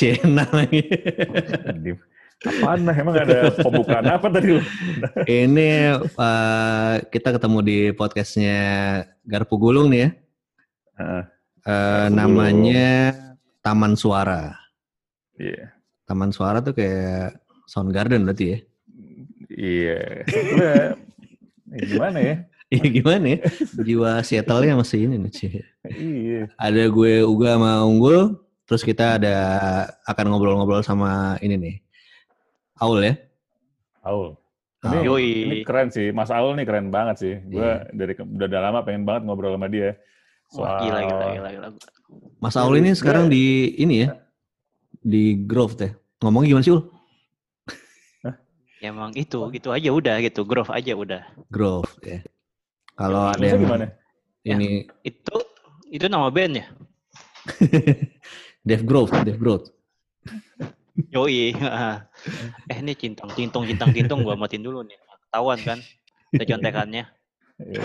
Cina lagi. Apaan nah? Emang ada pembukaan apa tadi lu? Ini uh, kita ketemu di podcastnya Garpu Gulung nih ya. Uh, Garpu namanya Taman Suara. Iya. Taman Suara tuh kayak Soundgarden berarti ya? Iya. Eh, gimana ya? Iya gimana ya? Jiwa Seattle-nya masih ini nih. Iya. Ada gue Uga sama Unggul, terus kita ada akan ngobrol-ngobrol sama ini nih. Aul ya? Aul. Ini, Aul. Yoi. ini keren sih. Mas Aul nih keren banget sih. Gue Iya. dari udah, udah lama pengen banget ngobrol sama dia. Wah, gila, gila, gila, gila. Mas Aul ini sekarang di ini ya? Di Grove teh. Ngomongnya gimana sih Ul? Ya, emang itu, gitu aja udah gitu, groove aja udah. Grove ya. Kalau ada yang gimana? ini Itu itu nama band ya? Dave Grove, Dave Grove. Yoi. eh ini cintong, cintong, cintang, cintong gua matiin dulu nih. Ketahuan kan? Itu contekannya. Iya.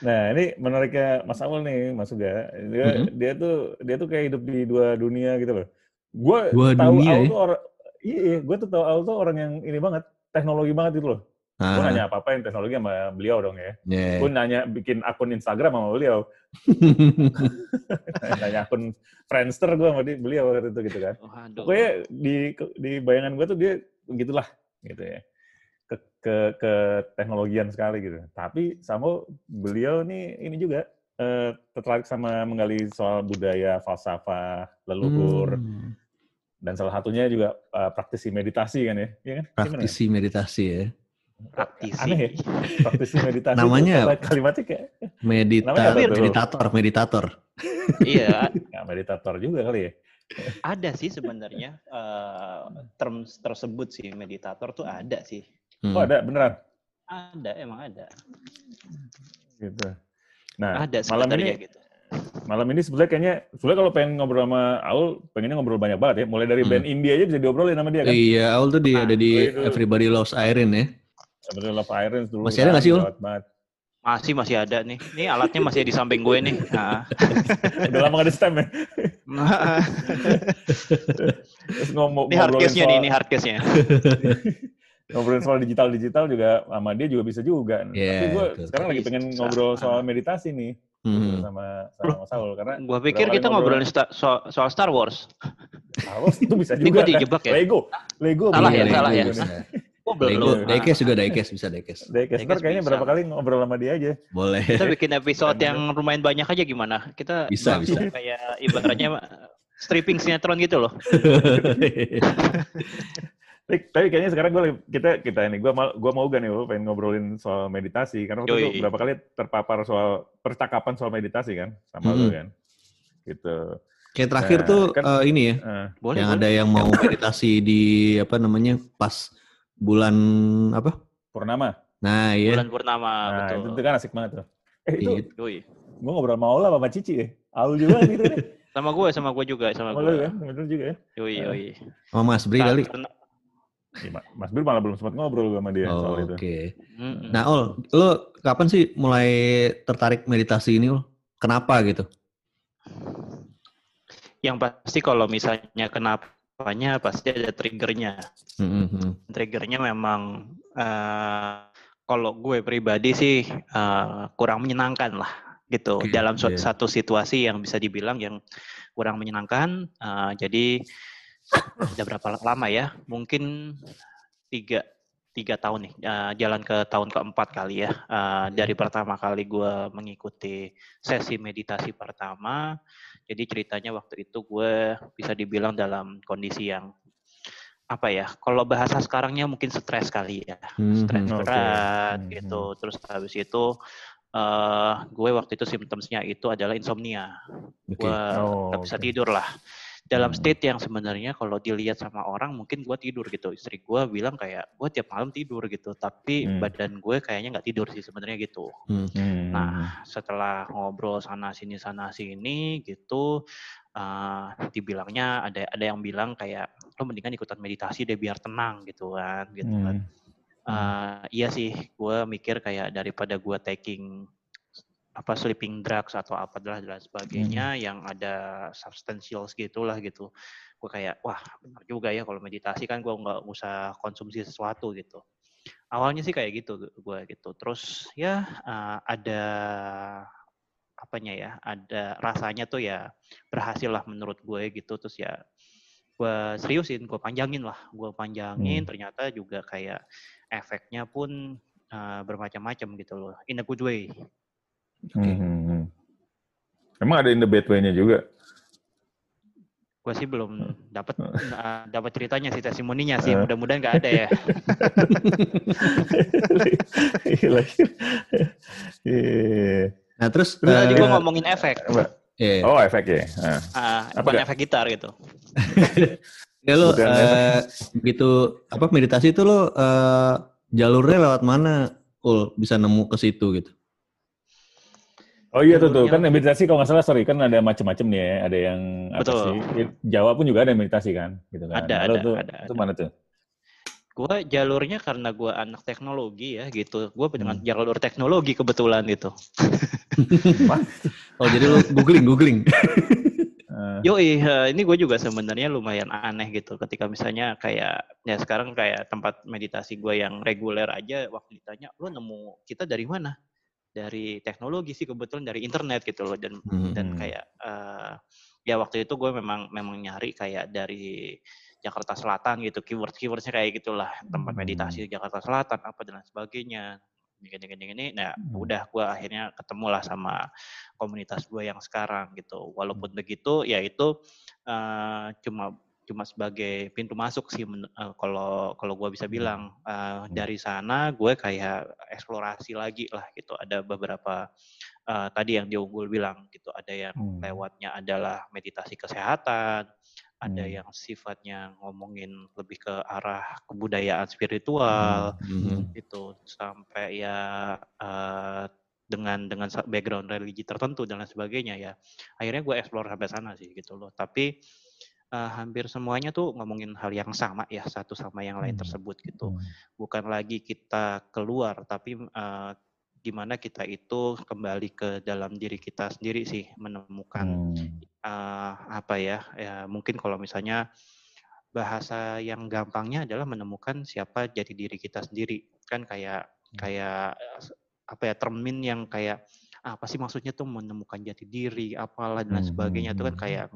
Nah ini menariknya Mas Aul nih, Mas Uga. Dia, Mhm. dia tuh dia tuh kayak hidup di dua dunia gitu loh. Gue Dua tahu dunia ya? tuh orang, iya, gue tuh tahu Aul tuh orang yang ini banget, teknologi banget gitu loh. Gue Ah, nanya apa-apa yang teknologi sama beliau dong ya. ya. Gue nanya bikin akun Instagram sama beliau. nanya akun Friendster gue sama beliau waktu itu gitu kan. Waduh. Pokoknya di di bayangan gue tuh dia begitulah gitu ya. Ke ke ke teknologian sekali gitu. Tapi sama beliau nih ini juga eh, tertarik sama menggali soal budaya, falsafah, leluhur Hmm, dan salah satunya juga eh, praktisi meditasi kan ya. Iya kan? Gimana? praktisi meditasi ya. Praktisi. Aneh ya? Praktisi meditasi. Namanya kalimatnya kayak Medita Namanya meditator, meditator. iya, ya, meditator juga kali ya. ada sih sebenarnya eh, term tersebut sih meditator tuh ada sih. Hmm. Oh ada beneran. Ada, emang ada. Gitu. Nah Ada malam ini gitu. malam ini sebenarnya kayaknya sebenarnya kalau pengen ngobrol sama Aul pengennya ngobrol banyak banget ya. Mulai dari Hmm. band indie aja bisa diobrolin sama dia kan. Iya, Aul tuh di, Ah, ada di itu. Everybody Loves Irene ya. Sebenarnya Love Irons dulu. Masih ada nggak sih, Ul? Masih masih ada nih. Ini alatnya masih di samping gue nih. Nah. Udah lama gak ada stem ya. Terus ngomong ini hard case-nya nih, ini hard case-nya. ngobrolin soal digital-digital juga sama dia juga bisa juga. Iya, Tapi gue betul. sekarang lagi pengen ngobrol soal meditasi nih Hmm. sama sama Saul karena Gua pikir kita ngobrol- ngobrolin sta- so- soal Star Wars. Saul itu bisa Ini juga. gue dijebak ya? Lego, Lego. Salah ya, Lego salah ya. Oh, belum. diecast juga diecast bisa. Dekes, ntar Dekes kayaknya bisa. berapa kali ngobrol sama dia aja. Boleh. Kita bikin episode yang lumayan banyak aja gimana? Kita Bisa, bisa. kayak ibaratnya stripping sinetron gitu loh. Tapi, kayaknya sekarang gue kita kita ini gue mau gue mau gak nih Ul, pengen ngobrolin soal meditasi karena waktu itu berapa kali terpapar soal percakapan soal meditasi kan sama lu Mhm. kan. Gitu. Kayak terakhir Nah, tuh kan- eh, ini ya, Boleh, yang boleh. ada yang mau meditasi di apa namanya pas bulan apa? Purnama. Nah iya. Bulan purnama, Nah, betul. itu, itu kan asik banget tuh. Eh itu Iya. Yoi. gue ngobrol sama Ola sama Cici ya. Aul juga gitu nih. Sama gue, sama gue juga, sama Sama lu gue. kan, bener juga ya. Yoi, yoi. Sama Mas Bri kali. Iya, Ma- Mas Bir malah belum sempat ngobrol sama dia Oh, soal Oke. itu. Mm-mm. Nah, Ol, lo kapan sih mulai tertarik meditasi ini, Ol? Kenapa gitu? Yang pasti kalau misalnya kenapanya pasti ada triggernya. Hmm, Triggernya memang eh, kalau gue pribadi sih eh, kurang menyenangkan lah gitu Oke, dalam suatu iya. satu situasi yang bisa dibilang yang kurang menyenangkan. Eh, jadi udah berapa lama ya? Mungkin tiga tiga tahun nih eh, jalan ke tahun keempat kali ya Eh, dari pertama kali gue mengikuti sesi meditasi pertama jadi ceritanya waktu itu gue bisa dibilang dalam kondisi yang apa ya kalau bahasa sekarangnya mungkin stres kali ya Hmm, stres Oke. berat Hmm, gitu terus habis itu eh gue waktu itu symptomsnya itu adalah insomnia Oke. gue Oh, nggak bisa oke. tidur lah dalam Hmm. state yang sebenarnya kalau dilihat sama orang mungkin gue tidur gitu istri gue bilang kayak gue tiap malam tidur gitu tapi Hmm. badan gue kayaknya nggak tidur sih sebenarnya gitu Hmm. Hmm. Nah, setelah ngobrol sana sini sana sini gitu, uh, dibilangnya ada ada yang bilang kayak lo mendingan ikutan meditasi deh biar tenang gitu kan, gitu kan. Hmm. Uh, iya sih, gue mikir kayak daripada gue taking apa sleeping drugs atau apa dan sebagainya yang ada substansial gitulah gitu. Gue kayak wah benar juga ya kalau meditasi kan gue nggak usah konsumsi sesuatu gitu. Awalnya sih kayak gitu gue gitu. Terus ya uh, ada apanya ya ada rasanya tuh ya berhasil lah menurut gue gitu. Terus ya gue seriusin gue panjangin lah gue panjangin. Hmm. ternyata juga kayak efeknya pun uh, bermacam-macam gitu loh in a good way Okay. Hmm, hmm, hmm. Emang ada in the bad way-nya juga? Gue sih belum dapat uh, dapat ceritanya sih testimoninya sih. Uh. Mudah-mudahan nggak ada ya. nah terus uh, tadi gue ngomongin efek. Yeah. Oh efek ya. Uh. Uh, bukan efek gitar gitu. ya lo uh, gitu apa meditasi itu lo uh, jalurnya lewat mana? Ul bisa nemu ke situ gitu. Oh iya tuh, tuh. kan meditasi kalau nggak salah sorry kan ada macam-macam nih ya, ada yang apa Betul. sih? Jawa pun juga ada meditasi kan, gitu kan. Ada, Lalu ada, tuh, ada. Itu mana tuh? Gue jalurnya karena gue anak teknologi ya gitu. Gue dengan hmm. jalur teknologi kebetulan gitu. oh jadi lu googling googling. Uh. Yo, uh, ini gue juga sebenarnya lumayan aneh gitu. Ketika misalnya kayak ya sekarang kayak tempat meditasi gue yang reguler aja, waktu ditanya, lo nemu kita dari mana? Dari teknologi sih kebetulan dari internet gitu loh dan hmm. dan kayak uh, ya waktu itu gue memang memang nyari kayak dari Jakarta Selatan gitu keyword keywordnya kayak gitulah tempat hmm. meditasi di Jakarta Selatan apa dan sebagainya gini gini gini nah hmm. udah gue akhirnya ketemu lah sama komunitas gue yang sekarang gitu walaupun hmm. begitu ya itu uh, cuma cuma sebagai pintu masuk sih uh, kalau kalau gue bisa hmm. bilang. Uh, dari sana gue kayak eksplorasi lagi lah gitu. Ada beberapa uh, tadi yang diunggul bilang gitu. Ada yang hmm. lewatnya adalah meditasi kesehatan. Ada hmm. yang sifatnya ngomongin lebih ke arah kebudayaan spiritual hmm. itu sampai ya uh, dengan dengan background religi tertentu dan lain sebagainya ya. Akhirnya gue explore sampai sana sih gitu loh. Tapi uh, hampir semuanya tuh ngomongin hal yang sama ya satu sama yang lain hmm. tersebut gitu. Hmm. Bukan lagi kita keluar tapi uh, gimana kita itu kembali ke dalam diri kita sendiri sih menemukan hmm. uh, apa ya ya mungkin kalau misalnya bahasa yang gampangnya adalah menemukan siapa jadi diri kita sendiri kan kayak hmm. kayak apa ya termin yang kayak apa sih maksudnya tuh menemukan jati diri apalah dan sebagainya itu kan kayak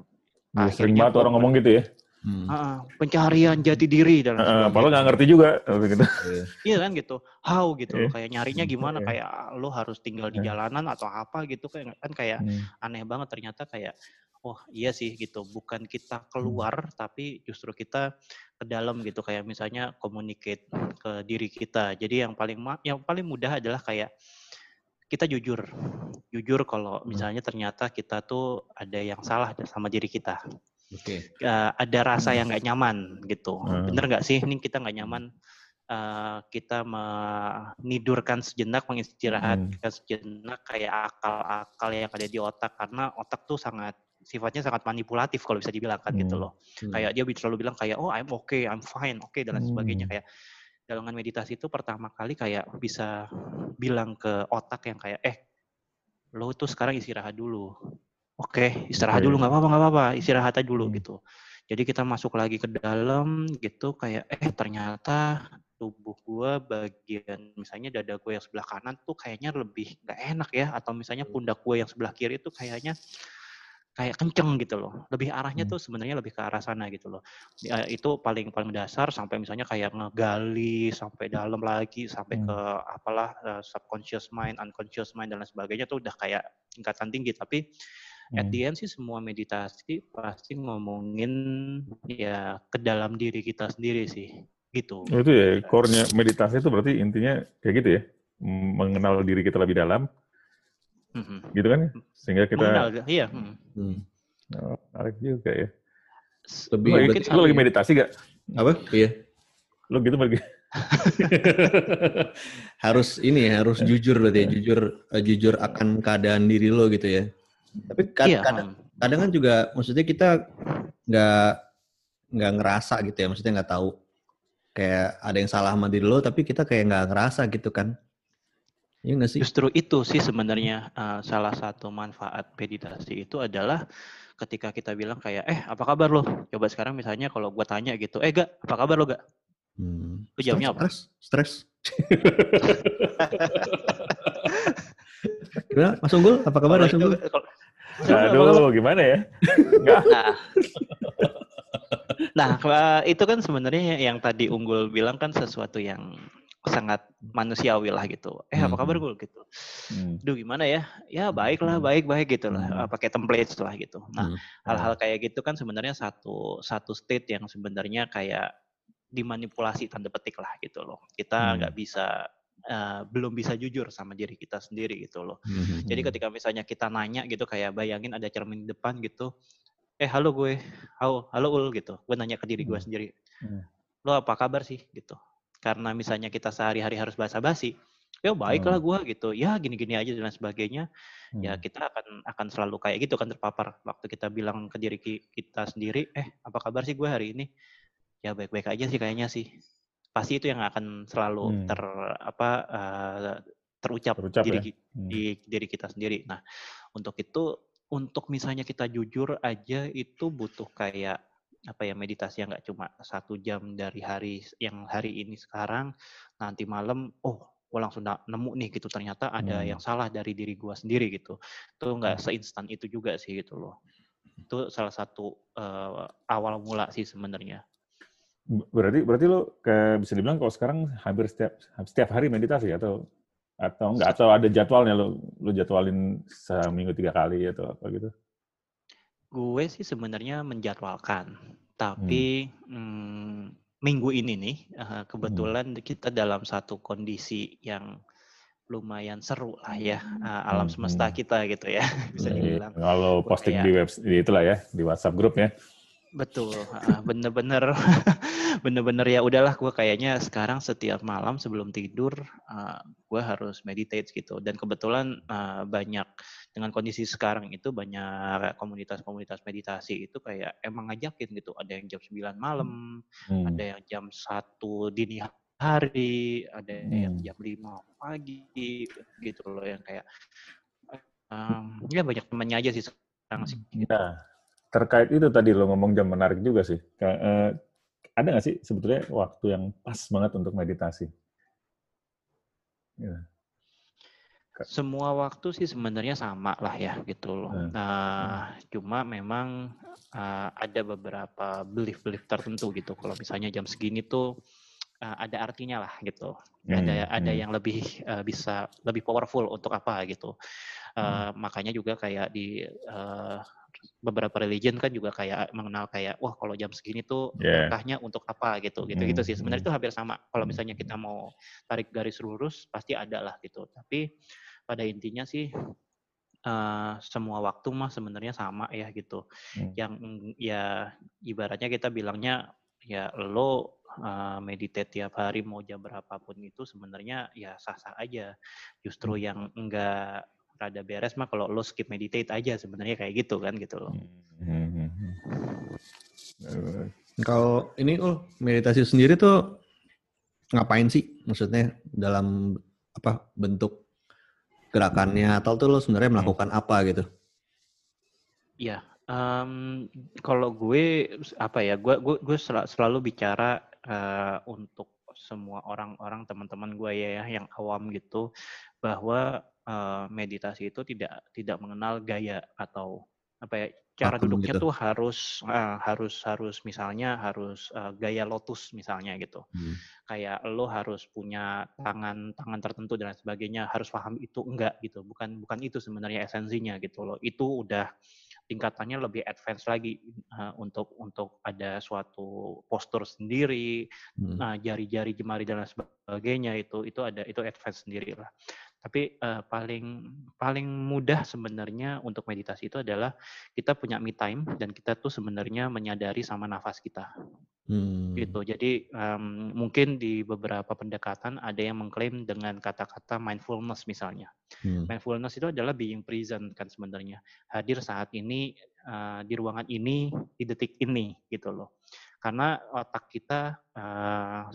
Nah, sering banget orang ngomong gitu ya. Hmm. Uh, pencarian jati diri dan uh, padahal nggak ngerti juga gitu. iya kan gitu how gitu yeah. kayak nyarinya gimana yeah. kayak lo harus tinggal di iya. jalanan atau apa gitu kayak kan kayak hmm. aneh banget ternyata kayak oh iya sih gitu bukan kita keluar hmm. tapi justru kita ke dalam gitu kayak misalnya communicate ke diri kita jadi yang paling yang paling mudah adalah kayak kita jujur. Jujur kalau hmm. misalnya ternyata kita tuh ada yang salah sama diri kita. Okay. Uh, ada rasa yang nggak nyaman gitu. Hmm. Bener nggak sih? Ini kita nggak nyaman. Uh, kita menidurkan sejenak, mengistirahatkan hmm. sejenak kayak akal-akal yang ada di otak karena otak tuh sangat sifatnya sangat manipulatif kalau bisa dibilang kan gitu hmm. gitu loh. Hmm. Kayak dia selalu bilang kayak oh I'm okay, I'm fine, oke okay, dan lain sebagainya hmm. kayak dalam meditasi itu pertama kali kayak bisa bilang ke otak yang kayak eh lo tuh sekarang istirahat dulu. Oke okay, istirahat dulu nggak apa-apa nggak apa-apa istirahat aja dulu hmm. gitu. Jadi kita masuk lagi ke dalam gitu kayak eh ternyata tubuh gue bagian misalnya dada gue yang sebelah kanan tuh kayaknya lebih nggak enak ya atau misalnya pundak gue yang sebelah kiri tuh kayaknya kayak kenceng gitu loh. Lebih arahnya hmm. tuh sebenarnya lebih ke arah sana gitu loh. Ya, itu paling paling dasar sampai misalnya kayak ngegali sampai dalam lagi sampai hmm. ke apalah uh, subconscious mind, unconscious mind dan lain sebagainya tuh udah kayak tingkatan tinggi tapi hmm. at the end sih semua meditasi pasti ngomongin ya ke dalam diri kita sendiri sih gitu. Oh, itu ya core-nya meditasi itu berarti intinya kayak gitu ya. Mengenal diri kita lebih dalam, hmm Gitu kan? Sehingga kita Mengenal, iya. Hmm. Oh, menarik juga ya. Lebih lo, lagi, lo lagi meditasi gak? Apa? Iya. Lo gitu lagi. harus ini ya, harus jujur berarti ya, jujur uh, jujur akan keadaan diri lo gitu ya. Tapi kad iya. kadang, kadang kan juga maksudnya kita nggak nggak ngerasa gitu ya, maksudnya nggak tahu kayak ada yang salah sama diri lo, tapi kita kayak nggak ngerasa gitu kan. Ya Justru itu sih sebenarnya uh, salah satu manfaat meditasi itu adalah ketika kita bilang kayak, eh apa kabar lo? Coba sekarang misalnya kalau gue tanya gitu, eh gak, apa kabar lo gak? Hmm. Lu jawabnya apa? Stres. Stres. Gimana, Mas Unggul? Apa kabar Mas Unggul? Aduh, gimana ya? Nah, nah, itu kan sebenarnya yang tadi Unggul bilang kan sesuatu yang sangat manusiawi lah gitu. Eh apa kabar hmm. gue gitu. Hmm. Duh gimana ya? Ya baik lah, hmm. baik baik gitu lah. Hmm. Pakai template lah gitu. Nah hmm. hal-hal kayak gitu kan sebenarnya satu satu state yang sebenarnya kayak dimanipulasi tanda petik lah gitu loh. Kita nggak hmm. bisa Uh, belum bisa jujur sama diri kita sendiri gitu loh. hmm Jadi ketika misalnya kita nanya gitu kayak bayangin ada cermin di depan gitu, eh halo gue, halo halo ul gitu. Gue nanya ke diri gue sendiri, hmm lo apa kabar sih gitu karena misalnya kita sehari-hari harus basa-basi, ya baiklah hmm. gue gitu, ya gini-gini aja dan sebagainya, ya hmm. ya kita akan akan selalu kayak gitu kan terpapar waktu kita bilang ke diri kita sendiri, eh apa kabar sih gue hari ini? Ya baik-baik aja sih kayaknya sih. Pasti itu yang akan selalu hmm. ter apa uh, terucap, terucap diri, ya? hmm. di diri kita sendiri. Nah untuk itu untuk misalnya kita jujur aja itu butuh kayak apa ya meditasi yang nggak cuma satu jam dari hari yang hari ini sekarang nanti malam oh gue langsung nemu nih gitu ternyata ada hmm. yang salah dari diri gue sendiri gitu. Itu nggak hmm. seinstan itu juga sih gitu loh. Itu salah satu uh, awal mula sih sebenarnya. Berarti berarti lo ke, bisa dibilang kalau sekarang hampir setiap setiap hari meditasi atau atau enggak atau ada jadwalnya lo lo jadwalin seminggu tiga kali atau apa gitu Gue sih sebenarnya menjadwalkan, tapi hmm. Hmm, minggu ini nih uh, kebetulan hmm. kita dalam satu kondisi yang lumayan seru lah ya uh, alam semesta kita gitu ya bisa iya, dibilang. Kalau posting kayak, di web di itulah ya di WhatsApp grup ya. Betul, bener-bener, bener-bener ya udahlah gue kayaknya sekarang setiap malam sebelum tidur uh, gue harus meditate gitu. Dan kebetulan uh, banyak dengan kondisi sekarang itu banyak komunitas-komunitas meditasi itu kayak emang ngajakin gitu. Ada yang jam 9 malam, hmm. ada yang jam satu dini hari, ada hmm. yang jam 5 pagi gitu loh yang kayak um, ya banyak temannya aja sih sekarang sih. Nah terkait itu tadi lo ngomong jam menarik juga sih. Uh, ada nggak sih sebetulnya waktu yang pas banget untuk meditasi? Ya. Semua waktu sih sebenarnya sama lah ya gitu loh. Hmm. Nah, cuma memang uh, ada beberapa belief-belief tertentu gitu. Kalau misalnya jam segini tuh uh, ada artinya lah gitu. Hmm. Ada ada hmm. yang lebih uh, bisa lebih powerful untuk apa gitu. Uh, hmm. Makanya juga kayak di uh, beberapa religion kan juga kayak mengenal kayak wah kalau jam segini tuh yeah. untuk apa gitu gitu gitu sih sebenarnya hmm. itu hampir sama kalau misalnya kita mau tarik garis lurus pasti ada lah gitu tapi pada intinya sih uh, semua waktu mah sebenarnya sama ya gitu hmm. yang ya ibaratnya kita bilangnya ya lo uh, meditate tiap hari mau jam berapapun itu sebenarnya ya sah-sah aja justru hmm. yang enggak rada beres mah kalau lo skip meditate aja sebenarnya kayak gitu kan gitu loh. Hmm, hmm, hmm, kalau ini oh meditasi sendiri tuh ngapain sih? Maksudnya dalam apa bentuk gerakannya atau tuh lo sebenarnya melakukan apa gitu? Iya, um, kalau gue apa ya, gue gue, gue selalu bicara uh, untuk semua orang-orang teman-teman gue ya yang awam gitu bahwa uh, meditasi itu tidak tidak mengenal gaya atau apa ya cara Akum duduknya gitu. tuh harus uh, harus harus misalnya harus uh, gaya lotus misalnya gitu hmm. kayak lo harus punya tangan tangan tertentu dan sebagainya harus paham itu enggak gitu bukan bukan itu sebenarnya esensinya gitu loh itu udah tingkatannya lebih advance lagi uh, untuk untuk ada suatu postur sendiri, hmm. nah jari-jari jemari dan sebagainya itu itu ada itu advance sendiri lah. Tapi uh, paling paling mudah sebenarnya untuk meditasi itu adalah kita punya me time dan kita tuh sebenarnya menyadari sama nafas kita. Hmm. Gitu. Jadi um, mungkin di beberapa pendekatan ada yang mengklaim dengan kata-kata mindfulness misalnya. Hmm. Mindfulness itu adalah being present kan sebenarnya. Hadir saat ini uh, di ruangan ini di detik ini gitu loh. Karena otak kita uh,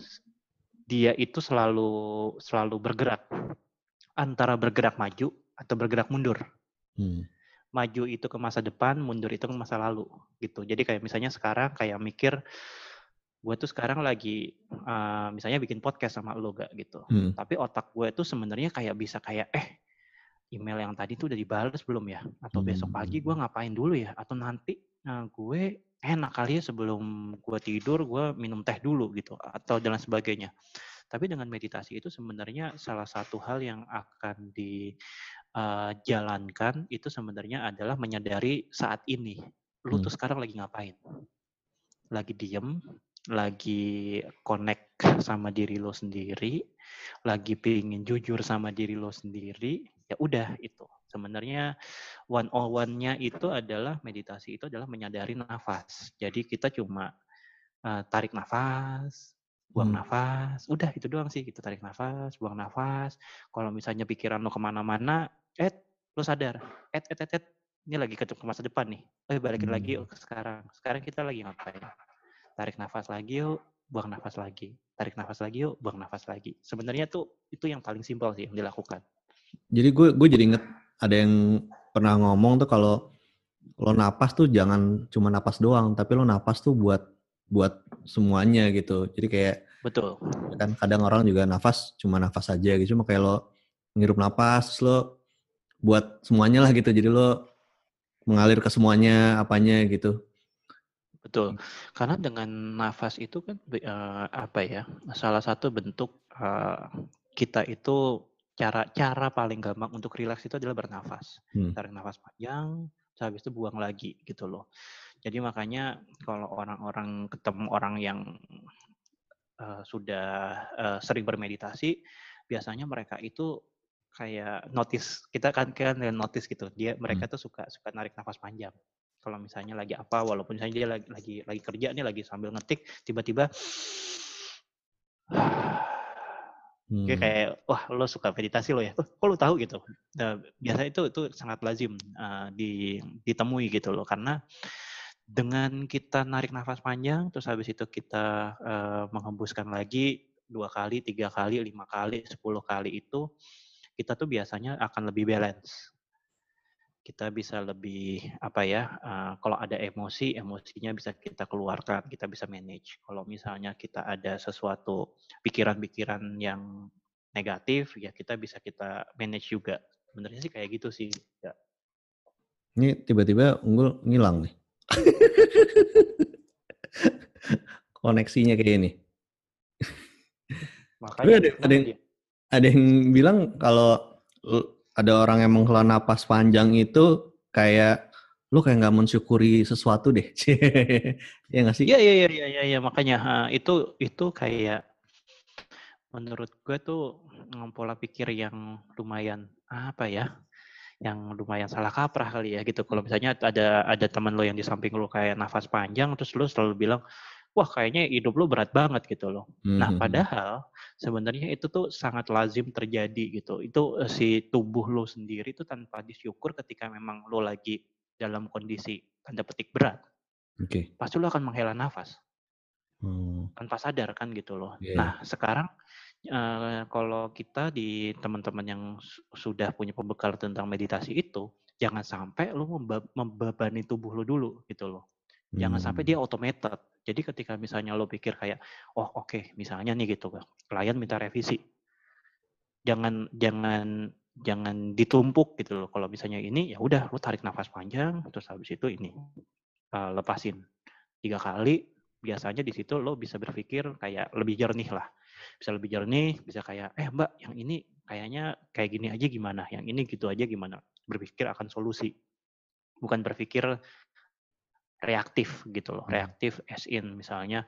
dia itu selalu selalu bergerak antara bergerak maju atau bergerak mundur. Hmm. Maju itu ke masa depan, mundur itu ke masa lalu gitu. Jadi kayak misalnya sekarang kayak mikir gue tuh sekarang lagi uh, misalnya bikin podcast sama lo gak gitu. Hmm. Tapi otak gue tuh sebenarnya kayak bisa kayak eh email yang tadi tuh udah dibalas belum ya? Atau hmm. besok pagi gue ngapain dulu ya? Atau nanti uh, gue enak kali ya sebelum gue tidur gue minum teh dulu gitu atau dan sebagainya. Tapi dengan meditasi itu sebenarnya salah satu hal yang akan dijalankan eh, uh, itu sebenarnya adalah menyadari saat ini. Lu hmm. tuh sekarang lagi ngapain? Lagi diem, lagi connect sama diri lo sendiri, lagi pingin jujur sama diri lo sendiri, ya udah itu. Sebenarnya one on one-nya itu adalah meditasi itu adalah menyadari nafas. Jadi kita cuma uh, tarik nafas, buang hmm. nafas, udah itu doang sih. Kita tarik nafas, buang nafas. Kalau misalnya pikiran lo ke mana-mana, eh lo sadar, eh eh eh, ini lagi ke, ke masa depan nih. Eh balikin hmm. lagi yuk ke sekarang. Sekarang kita lagi ngapain? Tarik nafas lagi yuk, buang nafas lagi. Tarik nafas lagi yuk, buang nafas lagi. Sebenarnya tuh itu yang paling simpel sih yang dilakukan. Jadi gue gue jadi inget ada yang pernah ngomong tuh kalau lo napas tuh jangan cuma napas doang, tapi lo napas tuh buat buat semuanya gitu. Jadi kayak betul. Kan kadang orang juga nafas cuma nafas aja gitu. Cuma kayak lo ngirup napas, lo buat semuanya lah gitu. Jadi lo mengalir ke semuanya apanya gitu. Betul. Karena dengan nafas itu kan uh, apa ya? Salah satu bentuk uh, kita itu cara cara paling gampang untuk rileks itu adalah bernafas. Hmm. Tarik nafas panjang, habis itu buang lagi gitu loh. Jadi makanya kalau orang-orang ketemu orang yang uh, sudah uh, sering bermeditasi, biasanya mereka itu kayak notice kita kan kan notice gitu. Dia mereka hmm. tuh suka suka narik nafas panjang. Kalau misalnya lagi apa, walaupun misalnya dia lagi lagi, lagi kerja nih, lagi sambil ngetik, tiba-tiba Hmm. Kayak wah lo suka meditasi lo ya, oh, kok lo tahu gitu. Nah, biasanya itu itu sangat lazim uh, di, ditemui gitu loh karena dengan kita narik nafas panjang, terus habis itu kita uh, menghembuskan lagi dua kali, tiga kali, lima kali, sepuluh kali itu, kita tuh biasanya akan lebih balance. Kita bisa lebih apa ya? Uh, kalau ada emosi, emosinya bisa kita keluarkan, kita bisa manage. Kalau misalnya kita ada sesuatu pikiran-pikiran yang negatif, ya kita bisa kita manage juga. Sebenarnya sih kayak gitu sih. Ya. Ini tiba-tiba unggul ngilang nih. Koneksinya kayak ini. Makanya ada, ada yang ada yang bilang kalau ada orang yang menghela napas panjang itu kayak lu kayak nggak mensyukuri sesuatu deh. ya nggak sih? Iya iya iya iya ya, makanya itu itu kayak menurut gue tuh pola pikir yang lumayan apa ya? yang lumayan salah kaprah kali ya gitu. Kalau misalnya ada ada teman lo yang di samping lo kayak nafas panjang terus lo selalu bilang, wah kayaknya hidup lo berat banget gitu loh. Mm-hmm. Nah hmm, hmm. padahal sebenarnya itu tuh sangat lazim terjadi gitu. Itu uh, si tubuh lo sendiri itu tanpa disyukur ketika memang lo lagi dalam kondisi tanda petik berat. Okay. Pasti lo akan menghela nafas. Hmm. Tanpa sadar kan gitu loh. Yeah. Nah sekarang uh, kalau kita di teman-teman yang sudah punya pembekal tentang meditasi itu, jangan sampai lu membebani tubuh lu dulu gitu loh. Jangan sampai dia hmm. automated. Jadi ketika misalnya lo pikir kayak, oh oke, okay, misalnya nih gitu, klien minta revisi, jangan jangan jangan ditumpuk gitu loh. Kalau misalnya ini, ya udah lo tarik nafas panjang, terus habis itu ini uh, lepasin tiga kali. Biasanya di situ lo bisa berpikir kayak lebih jernih lah bisa lebih jernih, bisa kayak, eh mbak, yang ini kayaknya kayak gini aja gimana, yang ini gitu aja gimana. Berpikir akan solusi. Bukan berpikir reaktif gitu loh, hmm. reaktif as in misalnya,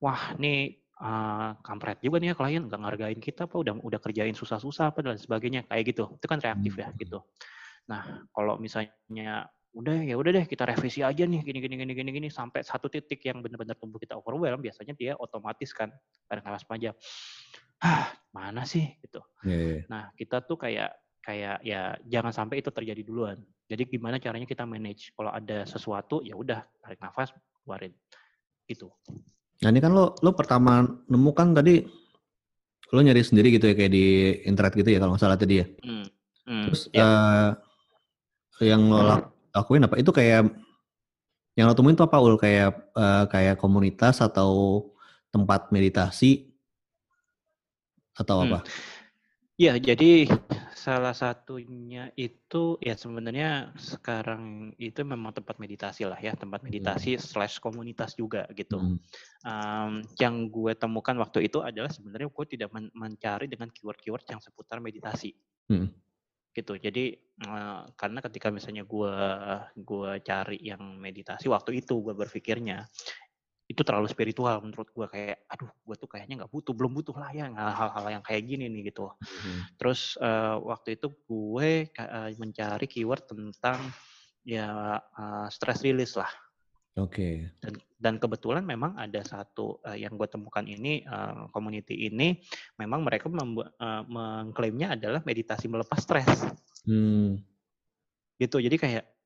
wah ini uh, kampret juga nih ya klien, nggak ngargain kita apa, udah udah kerjain susah-susah apa dan sebagainya, kayak gitu. Itu kan reaktif ya hmm. gitu. Nah, kalau misalnya udah ya udah deh kita revisi aja nih gini gini gini gini gini sampai satu titik yang benar-benar tubuh kita overwhelm biasanya dia otomatis kan tarik nafas panjang ah mana sih gitu yeah, yeah. nah kita tuh kayak kayak ya jangan sampai itu terjadi duluan jadi gimana caranya kita manage kalau ada sesuatu ya udah tarik nafas keluarin itu nah ini kan lo lo pertama nemu kan tadi lo nyari sendiri gitu ya kayak di internet gitu ya kalau nggak salah tadi ya. Hmm. Hmm, Terus ya. uh, yang lo lakuin apa? Itu kayak yang lo temuin itu apa ul? Kayak uh, kayak komunitas atau tempat meditasi atau hmm. apa? Ya, jadi salah satunya itu ya sebenarnya sekarang itu memang tempat meditasi lah ya, tempat meditasi hmm. slash komunitas juga gitu. Hmm. Um, yang gue temukan waktu itu adalah sebenarnya gue tidak men mencari dengan keyword-keyword yang seputar meditasi. Hmm. Gitu. Jadi uh, karena ketika misalnya gue gue cari yang meditasi waktu itu gue berpikirnya itu terlalu spiritual menurut gue kayak aduh gue tuh kayaknya nggak butuh belum butuh lah ya hal-hal yang kayak gini nih gitu hmm. terus uh, waktu itu gue uh, mencari keyword tentang ya uh, stress release lah oke okay. dan dan kebetulan memang ada satu uh, yang gue temukan ini uh, community ini memang mereka uh, mengklaimnya adalah meditasi melepas stres hmm. gitu jadi kayak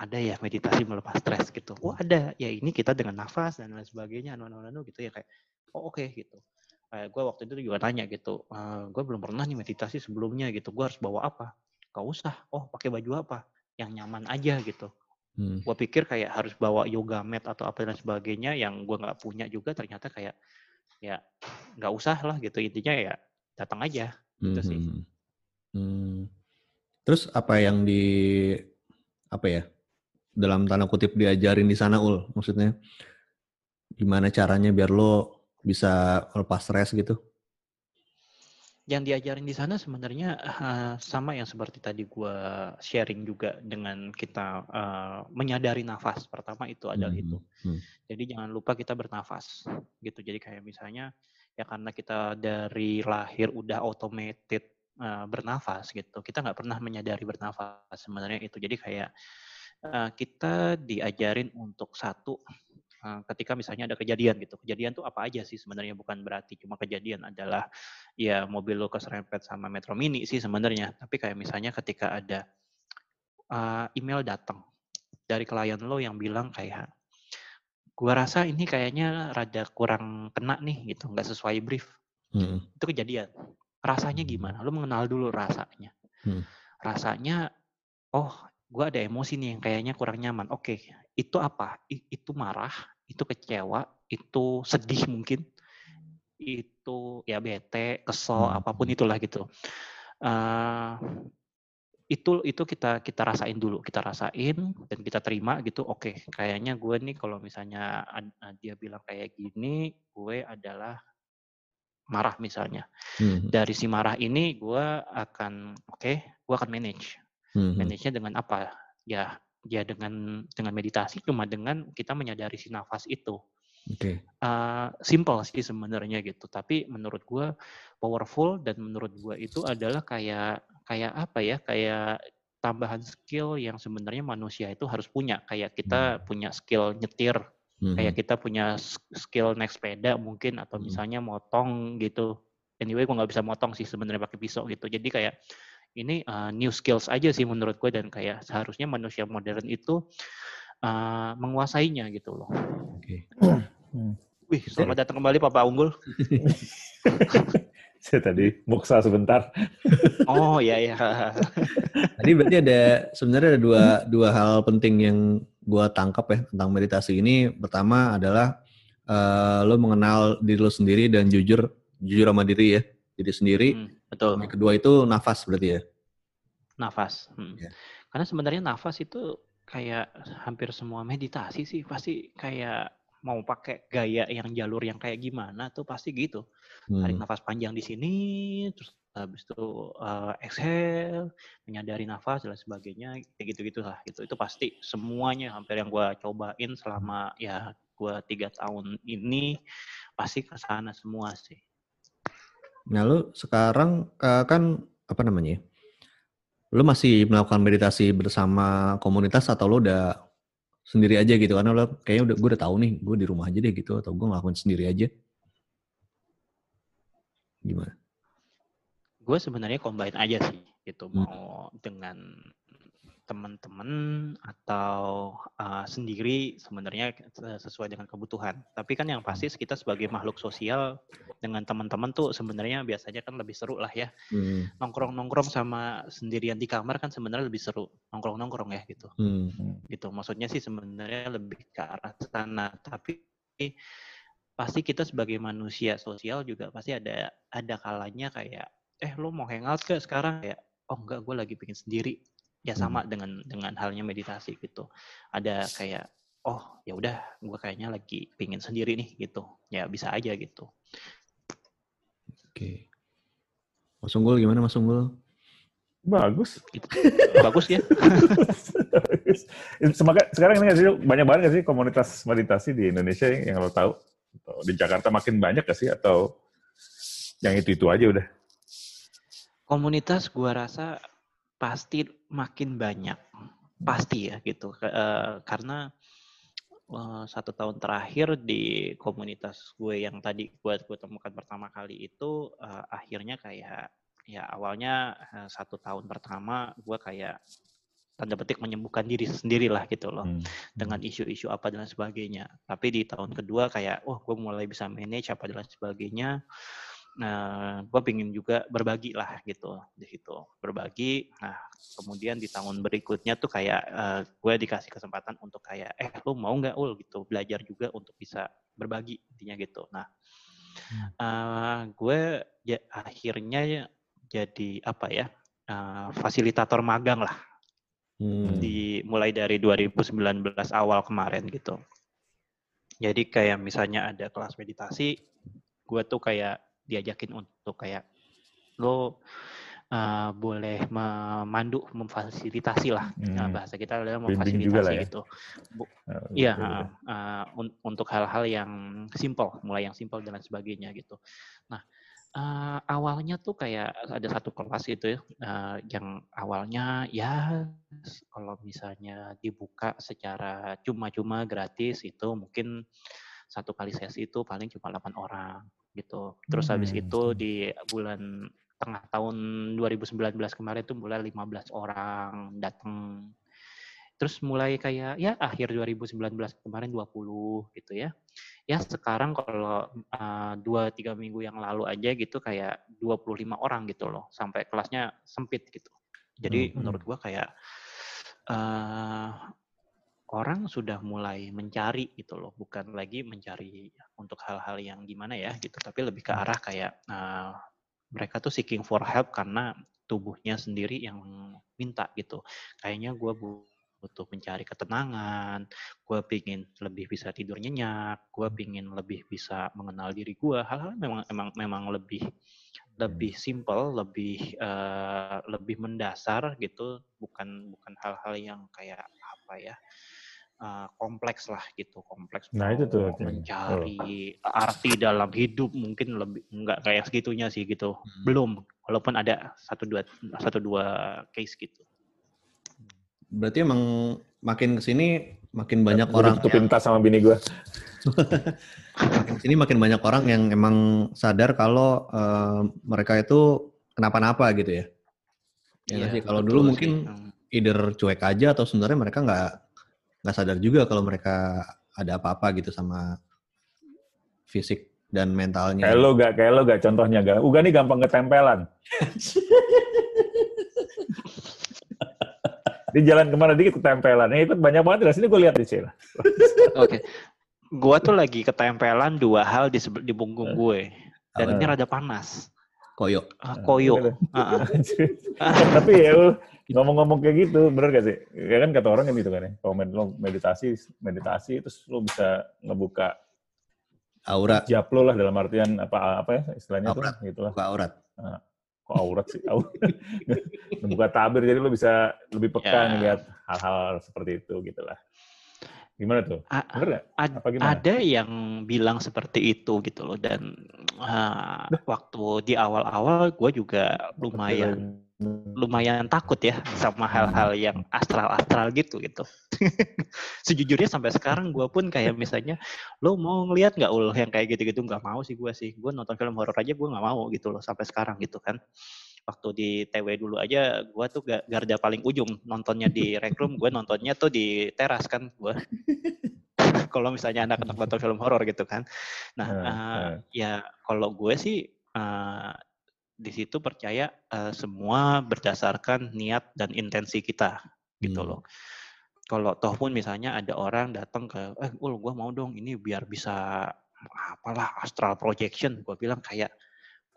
ada ya meditasi melepas stres gitu. Oh ada, ya ini kita dengan nafas dan lain sebagainya, anu anu anu gitu ya kayak, oh oke okay, gitu. Kayak gue waktu itu juga tanya gitu, e, eh, gue belum pernah nih meditasi sebelumnya gitu, gue harus bawa apa? Gak usah, oh pakai baju apa? Yang nyaman aja gitu. Hmm. Gue pikir kayak harus bawa yoga mat atau apa dan sebagainya yang gue nggak punya juga ternyata kayak ya nggak usah lah gitu intinya ya datang aja gitu hmm. sih. Hmm, hmm. Terus apa yang di apa ya dalam tanda kutip diajarin di sana ul. Maksudnya gimana caranya biar lo bisa lepas stres gitu? Yang diajarin di sana sebenarnya uh, sama yang seperti tadi gue sharing juga dengan kita uh, menyadari nafas. Pertama itu adalah hmm. itu. hmm. jadi jangan lupa kita bernafas gitu. Jadi kayak misalnya ya karena kita dari lahir udah automated uh, bernafas gitu kita nggak pernah menyadari bernafas sebenarnya itu. Jadi kayak uh, kita diajarin untuk satu uh, ketika misalnya ada kejadian gitu. Kejadian tuh apa aja sih sebenarnya bukan berarti cuma kejadian adalah ya mobil lo keserempet sama Metro Mini sih sebenarnya. Tapi kayak misalnya ketika ada uh, email datang dari klien lo yang bilang kayak gua rasa ini kayaknya rada kurang kena nih gitu, nggak sesuai brief. Hmm. Itu kejadian. Rasanya gimana? Lo mengenal dulu rasanya. Hmm. Rasanya oh gue ada emosi nih yang kayaknya kurang nyaman. Oke, okay, itu apa? I, itu marah, itu kecewa, itu sedih mungkin, itu ya bete, kesel, hmm. apa pun itulah gitu. Uh, itu itu kita kita rasain dulu, kita rasain dan kita terima gitu. Oke, okay, kayaknya gue nih kalau misalnya dia bilang kayak gini, gue adalah marah misalnya. Hmm. Dari si marah ini gue akan oke, okay, gue akan manage Hmm. Manage-nya dengan apa? Ya, ya dengan dengan meditasi cuma dengan kita menyadari si nafas itu. Okay. Uh, simple sih sebenarnya gitu, tapi menurut gue powerful dan menurut gue itu adalah kayak kayak apa ya? Kayak tambahan skill yang sebenarnya manusia itu harus punya. Kayak kita hmm. punya skill nyetir, hmm. kayak kita punya skill naik sepeda mungkin atau hmm. misalnya motong gitu. Anyway, gue nggak bisa motong sih sebenarnya pakai pisau gitu. Jadi kayak ini uh, new skills aja sih menurut gue dan kayak seharusnya manusia modern itu uh, menguasainya gitu loh. Oke. Okay. Hmm. Wih, selamat datang kembali Papa Unggul. Saya tadi muksa sebentar. oh iya iya. Tadi berarti ada sebenarnya ada dua dua hal penting yang gue tangkap ya tentang meditasi ini. Pertama adalah uh, lo mengenal diri lo sendiri dan jujur jujur sama diri ya diri sendiri. Hmm, betul. Yang kedua itu nafas berarti ya. Nafas. Hmm. Yeah. Karena sebenarnya nafas itu kayak hampir semua meditasi sih pasti kayak mau pakai gaya yang jalur yang kayak gimana tuh pasti gitu. Hmm. Tarik nafas panjang di sini, terus habis itu uh, exhale, menyadari nafas dan sebagainya, kayak gitu-gitu lah. Gitu. Itu pasti semuanya hampir yang gue cobain selama ya gue tiga tahun ini pasti ke sana semua sih. Nah, lu sekarang uh, kan apa namanya? Ya, lu masih melakukan meditasi bersama komunitas atau lu udah sendiri aja gitu? Karena lu kayaknya udah gue udah tahu nih, gue di rumah aja deh gitu atau gue ngelakuin sendiri aja. Gimana? Gue sebenarnya combine aja sih gitu, hmm. mau dengan teman-teman atau uh, sendiri sebenarnya sesuai dengan kebutuhan. Tapi kan yang pasti kita sebagai makhluk sosial dengan teman-teman tuh sebenarnya biasanya kan lebih seru lah ya. Hmm. Nongkrong-nongkrong sama sendirian di kamar kan sebenarnya lebih seru. Nongkrong-nongkrong ya gitu. Hmm. Gitu. Maksudnya sih sebenarnya lebih ke arah sana. Tapi pasti kita sebagai manusia sosial juga pasti ada ada kalanya kayak eh lo mau hangout ke sekarang kayak oh enggak gue lagi pengen sendiri ya hmm. sama hmm. dengan dengan halnya meditasi gitu. Ada kayak oh ya udah gue kayaknya lagi pingin sendiri nih gitu. Ya bisa aja gitu. Oke. Mas Unggul gimana Mas Unggul? Bagus. Gitu. bagus ya. Sekarang ini sih banyak banget sih komunitas meditasi di Indonesia yang lo tahu? Di Jakarta makin banyak gak sih? Atau yang itu itu aja udah? Komunitas gua rasa pasti makin banyak. Pasti ya gitu. Uh, karena uh, satu tahun terakhir di komunitas gue yang tadi gue gue temukan pertama kali itu uh, akhirnya kayak ya awalnya uh, satu tahun pertama gue kayak tanda petik menyembuhkan diri sendiri lah gitu loh. Hmm. dengan isu-isu apa dan sebagainya. Tapi di tahun kedua kayak wah oh, gue mulai bisa manage apa dan sebagainya Nah, gue pengen juga berbagi lah gitu di situ berbagi. Nah, kemudian di tahun berikutnya tuh kayak uh, gue dikasih kesempatan untuk kayak eh lu mau nggak ul gitu belajar juga untuk bisa berbagi intinya gitu. Nah, uh, gue ya akhirnya jadi apa ya uh, fasilitator magang lah hmm. di mulai dari 2019 awal kemarin gitu. Jadi kayak misalnya ada kelas meditasi, gue tuh kayak diajakin untuk kayak lo uh, boleh memandu, memfasilitasi lah hmm. nah, bahasa kita adalah memfasilitasi ya? gitu. Oh, iya, uh, uh, un untuk hal-hal yang simple, mulai yang simple dan lain sebagainya gitu. Nah, uh, awalnya tuh kayak ada satu kelas itu ya, uh, yang awalnya ya kalau misalnya dibuka secara cuma-cuma gratis itu mungkin satu kali sesi itu paling cuma 8 orang gitu. Terus hmm. habis itu di bulan tengah tahun 2019 kemarin tuh mulai 15 orang datang. Terus mulai kayak ya akhir 2019 kemarin 20 gitu ya. Ya sekarang kalau uh, dua tiga minggu yang lalu aja gitu kayak 25 orang gitu loh sampai kelasnya sempit gitu. Jadi hmm. menurut gua kayak uh, orang sudah mulai mencari gitu loh, bukan lagi mencari untuk hal-hal yang gimana ya gitu, tapi lebih ke arah kayak uh, mereka tuh seeking for help karena tubuhnya sendiri yang minta gitu. Kayaknya gue butuh mencari ketenangan, gue pingin lebih bisa tidur nyenyak, gue pingin lebih bisa mengenal diri gue. Hal-hal memang memang memang lebih lebih hmm. simple, lebih uh, lebih mendasar gitu, bukan bukan hal-hal yang kayak apa ya uh, kompleks lah gitu kompleks nah itu tuh mencari oh. arti dalam hidup mungkin lebih nggak kayak segitunya sih gitu. Hmm. belum walaupun ada satu dua satu dua case gitu. Berarti emang makin ke sini makin banyak nah, orang tuh pintas sama bini gue makin ke sini makin banyak orang yang emang sadar kalau uh, mereka itu kenapa-napa gitu ya. Ya yeah, sih? Kalau dulu mungkin hmm. either cuek aja atau sebenarnya mereka nggak nggak sadar juga kalau mereka ada apa-apa gitu sama fisik dan mentalnya. Kayak lo gak, kayak lo gak contohnya gak. Uga nih gampang ketempelan. di jalan ke mana dikit ketempelan. Yang ikut banyak banget di sini gue lihat di sini. Oke. Okay. Gue tuh lagi ketempelan dua hal di, di punggung gue. Dan ini rada panas. Koyo. Uh, koyo. Uh -uh. Tapi ya ngomong-ngomong kayak gitu, bener gak sih? Ya kan kata orang kan gitu kan ya, kalau lo meditasi, meditasi terus lo bisa ngebuka aura. Siap lo lah dalam artian apa apa ya istilahnya aurat. tuh gitu lah. Buka aurat. Nah, kok aurat sih? ngebuka tabir jadi lo bisa lebih peka ya. ngeliat hal-hal seperti itu gitu lah. Gimana tuh? Bener gak? Ad, Apa gimana? Ada yang bilang seperti itu gitu loh dan uh, waktu di awal-awal gue juga lumayan lumayan takut ya sama hal-hal yang astral-astral gitu gitu. Sejujurnya sampai sekarang gue pun kayak misalnya, lo mau ngeliat nggak ul yang kayak gitu-gitu nggak mau sih gue sih. Gue nonton film horor aja gue nggak mau gitu loh sampai sekarang gitu kan. Waktu di TW dulu aja gue tuh garda paling ujung nontonnya di rec room gue nontonnya tuh di teras kan gue kalau misalnya anak-anak nonton film horor gitu kan. Nah uh, uh, ya kalau gue sih uh, di situ percaya uh, semua berdasarkan niat dan intensi kita gitu hmm. loh. Kalau toh pun misalnya ada orang datang ke eh ul gue mau dong ini biar bisa apalah astral projection gue bilang kayak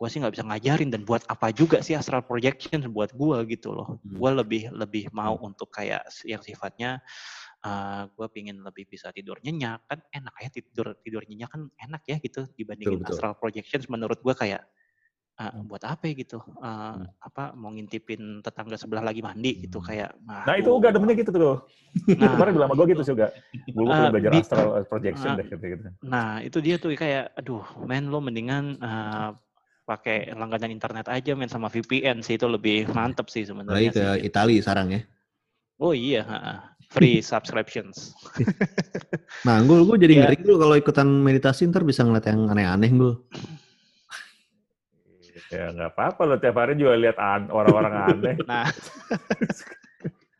gue sih nggak bisa ngajarin dan buat apa juga sih astral projection buat gue gitu loh. Hmm. gue lebih lebih mau hmm. untuk kayak yang sifatnya uh, eh, gue pingin lebih bisa tidur nyenyak. Kan enak ya tidur tidur nyenyak kan enak ya gitu dibandingin betul, betul. astral projection menurut gue kayak uh, buat apa ya? gitu. Uh, hmm. apa mau ngintipin tetangga sebelah lagi mandi gitu kayak nah, nah itu enggak demennya gitu tuh. Nah, kemarin bilang sama gue gitu juga. Gue uh, belajar astral projection uh, deh gitu, gitu nah itu dia tuh kayak aduh men lo mendingan uh, pakai langganan internet aja main sama VPN sih itu lebih mantep sih sebenarnya. Lagi ke Italia sekarang ya. Oh iya, free subscriptions. nah, gue gue jadi ya. ngeri gue kalau ikutan meditasi ntar bisa ngeliat yang aneh-aneh gue. Ya nggak apa-apa lo tiap hari juga lihat orang-orang aneh. Nah.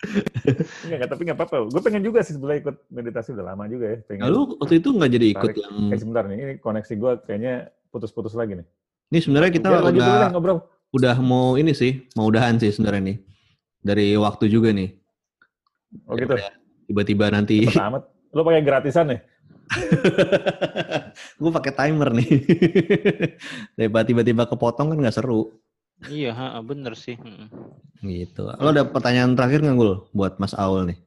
Enggak, tapi nggak apa-apa. Gue pengen juga sih sebelah ikut meditasi udah lama juga ya. Pengen. Lalu waktu itu nggak jadi ikut Tarik. yang... Eh, sebentar nih, ini koneksi gue kayaknya putus-putus lagi nih. Ini sebenarnya kita Biar udah ngobrol. udah mau ini sih, mau udahan sih sebenarnya nih. Dari waktu juga nih. Oh gitu. Tiba-tiba nanti. amat. Lo pakai gratisan nih? gue pakai timer nih. tiba-tiba kepotong kan nggak seru. Iya, bener sih. Gitu. Lo ada pertanyaan terakhir nggak Gul buat Mas Aul nih?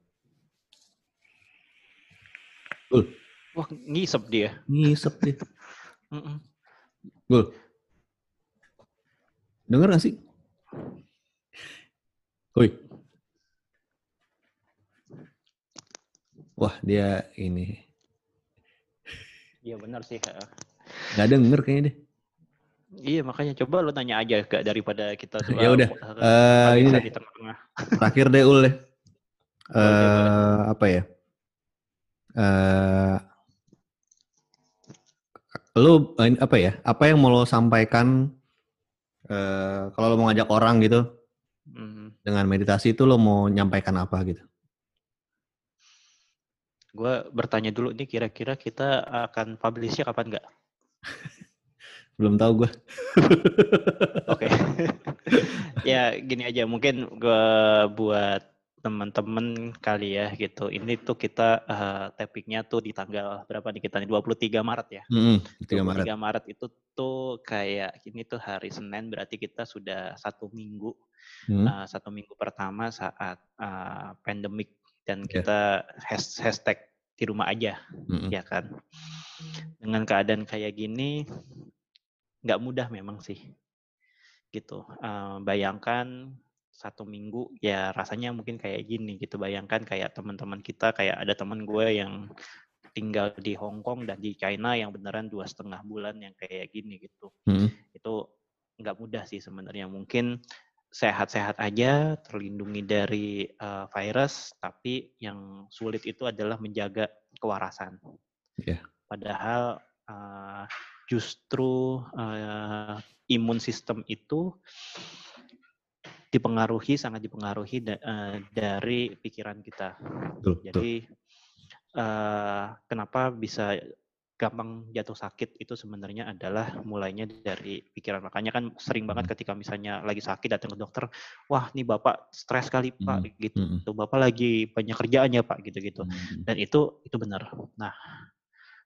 Gul. Wah, ngisep dia. Ngisep dia. Gul. Dengar gak sih? Woi. Wah, dia ini. Iya benar sih. Gak denger kayaknya deh. Iya makanya coba lo tanya aja gak daripada kita Ya udah. Uh, ini deh. Terakhir deh Ul deh. Uh, apa ya? Uh, lu apa ya? Apa yang mau lo sampaikan uh, kalau lo mau ngajak orang gitu hmm. dengan meditasi itu lo mau nyampaikan apa gitu? Gue bertanya dulu nih kira-kira kita akan publishnya kapan nggak? Belum tahu gue. Oke. ya gini aja mungkin gue buat teman-teman kali ya gitu. Ini tuh kita uh, tappingnya tuh di tanggal berapa nih kita nih 23 Maret ya. Mm, 3 Maret. 23 Maret itu tuh kayak ini tuh hari Senin berarti kita sudah satu minggu mm. uh, satu minggu pertama saat uh, pandemik dan yeah. kita hashtag di rumah aja mm. ya kan. Dengan keadaan kayak gini nggak mudah memang sih gitu. Uh, bayangkan satu minggu ya rasanya mungkin kayak gini gitu bayangkan kayak teman-teman kita kayak ada teman gue yang tinggal di Hong Kong dan di China yang beneran dua setengah bulan yang kayak gini gitu hmm. itu nggak mudah sih sebenarnya mungkin sehat-sehat aja terlindungi dari uh, virus tapi yang sulit itu adalah menjaga kewarasan yeah. padahal uh, justru uh, imun sistem itu dipengaruhi sangat dipengaruhi da, uh, dari pikiran kita. Betul, Jadi Uh, kenapa bisa gampang jatuh sakit itu sebenarnya adalah mulainya dari pikiran. Makanya kan sering banget hmm. ketika misalnya lagi sakit datang ke dokter, wah nih bapak stres kali pak hmm. gitu, hmm. bapak lagi banyak kerjaannya pak gitu-gitu. Hmm. Dan itu itu benar. Nah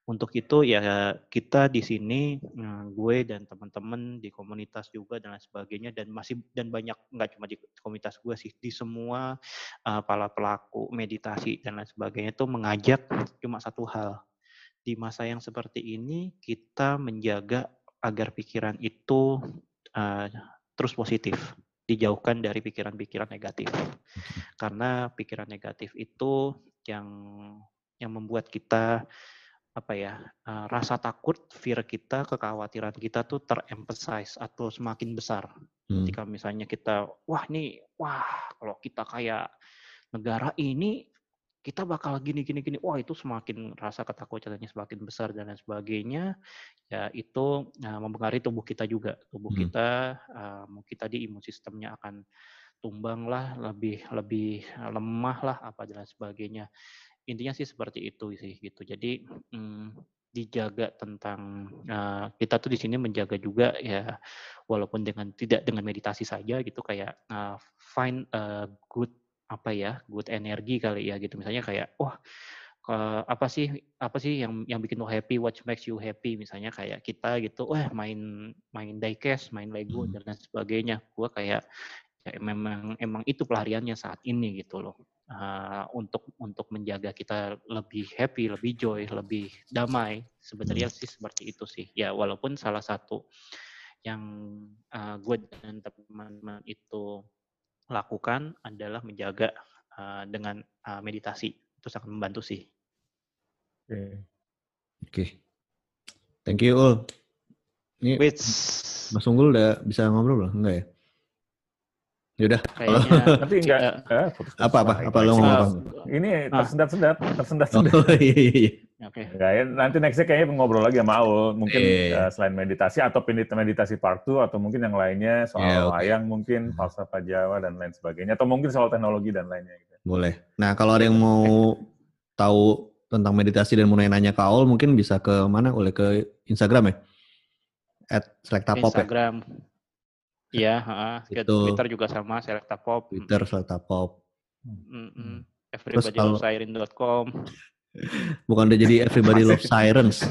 untuk itu ya kita di sini eh, gue dan teman-teman di komunitas juga dan lain sebagainya dan masih dan banyak nggak cuma di komunitas gue sih di semua uh, para pelaku meditasi dan lain sebagainya itu mengajak cuma satu hal. Di masa yang seperti ini kita menjaga agar pikiran itu uh, terus positif dijauhkan dari pikiran-pikiran negatif. Karena pikiran negatif itu yang yang membuat kita apa ya uh, rasa takut, fear kita, kekhawatiran kita tuh teremphasize atau semakin besar. Hmm. Ketika misalnya kita, wah nih, wah kalau kita kayak negara ini kita bakal gini gini gini wah itu semakin rasa ketakutannya semakin besar dan lain sebagainya ya itu uh, mempengaruhi tubuh kita juga tubuh hmm. kita uh, mungkin tadi imun sistemnya akan tumbang lah lebih lebih lemah lah apa dan sebagainya intinya sih seperti itu sih gitu. Jadi hmm, dijaga tentang uh, kita tuh di sini menjaga juga ya walaupun dengan tidak dengan meditasi saja gitu kayak uh, find a good apa ya good energi kali ya gitu. Misalnya kayak wah uh, apa sih apa sih yang yang bikin lo happy? What makes you happy? Misalnya kayak kita gitu wah main main diecast main lego hmm. dan lain sebagainya. Gua kayak ya memang emang itu pelariannya saat ini gitu loh uh, untuk untuk menjaga kita lebih happy lebih joy lebih damai sebenarnya hmm. sih seperti itu sih ya walaupun salah satu yang uh, gue dan teman-teman itu lakukan adalah menjaga uh, dengan uh, meditasi. Itu sangat membantu sih. Oke. Okay. Okay. Thank you all. Ini Which... Mas Unggul udah bisa ngobrol belum? Enggak ya? Yaudah. Kayaknya tapi enggak. Uh, apa apa apa lo ngomong? Ini tersendat-sendat, tersendat-sendat. Oh, iya, iya. iya. Oke. Okay. Ya, nanti nextnya kayaknya ngobrol lagi sama Aul. Mungkin yeah. uh, selain meditasi atau meditasi part 2 atau mungkin yang lainnya soal yeah, okay. wayang mungkin falsafah Jawa dan lain sebagainya atau mungkin soal teknologi dan lainnya. Gitu. Boleh. Nah kalau ada yang mau tahu tentang meditasi dan mau nanya ke Aul mungkin bisa ke mana? Oleh ke Instagram ya? At Pop ya? Iya, uh, ke Twitter juga sama Pop. Twitter Pop. Mm -mm. Everybodylowesiren.com Bukan udah jadi everybody love sirens.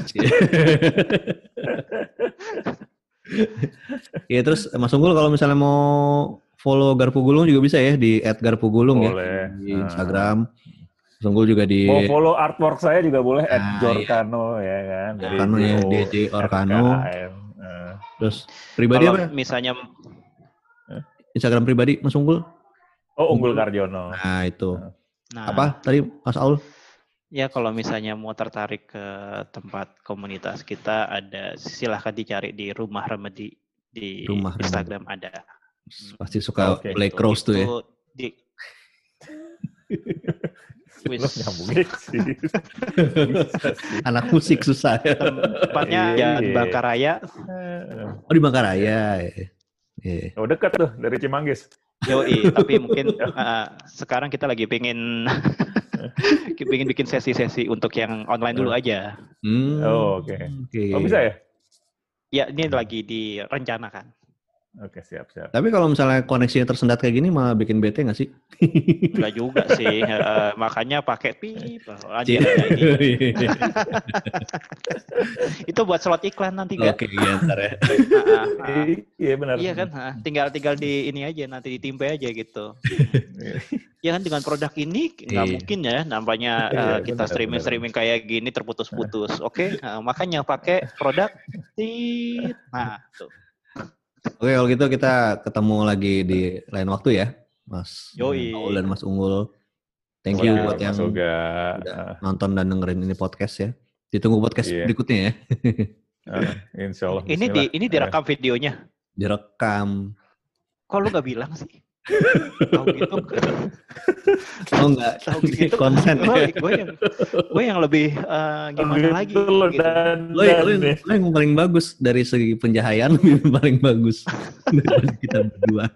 Iya terus Mas Unggul kalau misalnya mau follow Garpu Gulung juga bisa ya di @garpugulung ya di nah. Instagram. Mas Unggul juga di Mau follow artwork saya juga boleh nah, @jorkano iya. ya kan. Jorkano ya, DJ Orkano. Nah. Terus pribadi kalau apa? Misalnya Instagram pribadi Mas Unggul? Oh, Unggul Kardiono. Nah, itu. Nah. Apa tadi Mas Aul? Ya kalau misalnya mau tertarik ke tempat komunitas kita ada silahkan dicari di rumah remedi di rumah Instagram remedi. ada. Pasti suka okay. Black Rose tuh ya. Di, Anak musik susah ya. Tempatnya ya di Bangkaraya. Oh di Bangkaraya. Yeah. Oh dekat tuh dari Cimanggis. Yoi, tapi mungkin uh, sekarang kita lagi pengen pengen bikin sesi-sesi untuk yang online dulu aja. Hmm. Oh, oke. Okay. Okay. Oh, bisa ya? Ya, ini lagi direncanakan. Oke, siap, siap. Tapi kalau misalnya koneksinya tersendat kayak gini malah bikin bete nggak sih? Enggak juga sih. Uh, makanya pakai pip. Aja Itu buat slot iklan nanti kan? Oke, iya ntar ya. Iya benar. Iya kan? Tinggal tinggal di ini aja nanti ditimpe aja gitu. ya kan dengan produk ini nggak iya. mungkin ya nampaknya uh, kita streaming streaming kayak gini terputus-putus. Oke, okay? uh, makanya pakai produk. Nah, tuh. Oke, kalau gitu kita ketemu lagi di lain waktu ya, Mas Yoi. Paul dan Mas Unggul. Thank you buat yang udah nonton dan dengerin ini podcast ya. Ditunggu podcast yeah. berikutnya ya. uh, insya Allah. Ini di ini direkam videonya. Direkam. Kok lu gak bilang sih? Tahu gitu. Oh enggak. Tahu gitu. Konsen. Gue, gue yang gue yang lebih uh, gimana gitu lagi lo gitu. Dan, lo, lo, lo, lo yang paling bagus dari segi penjahayaan paling bagus dari kita berdua.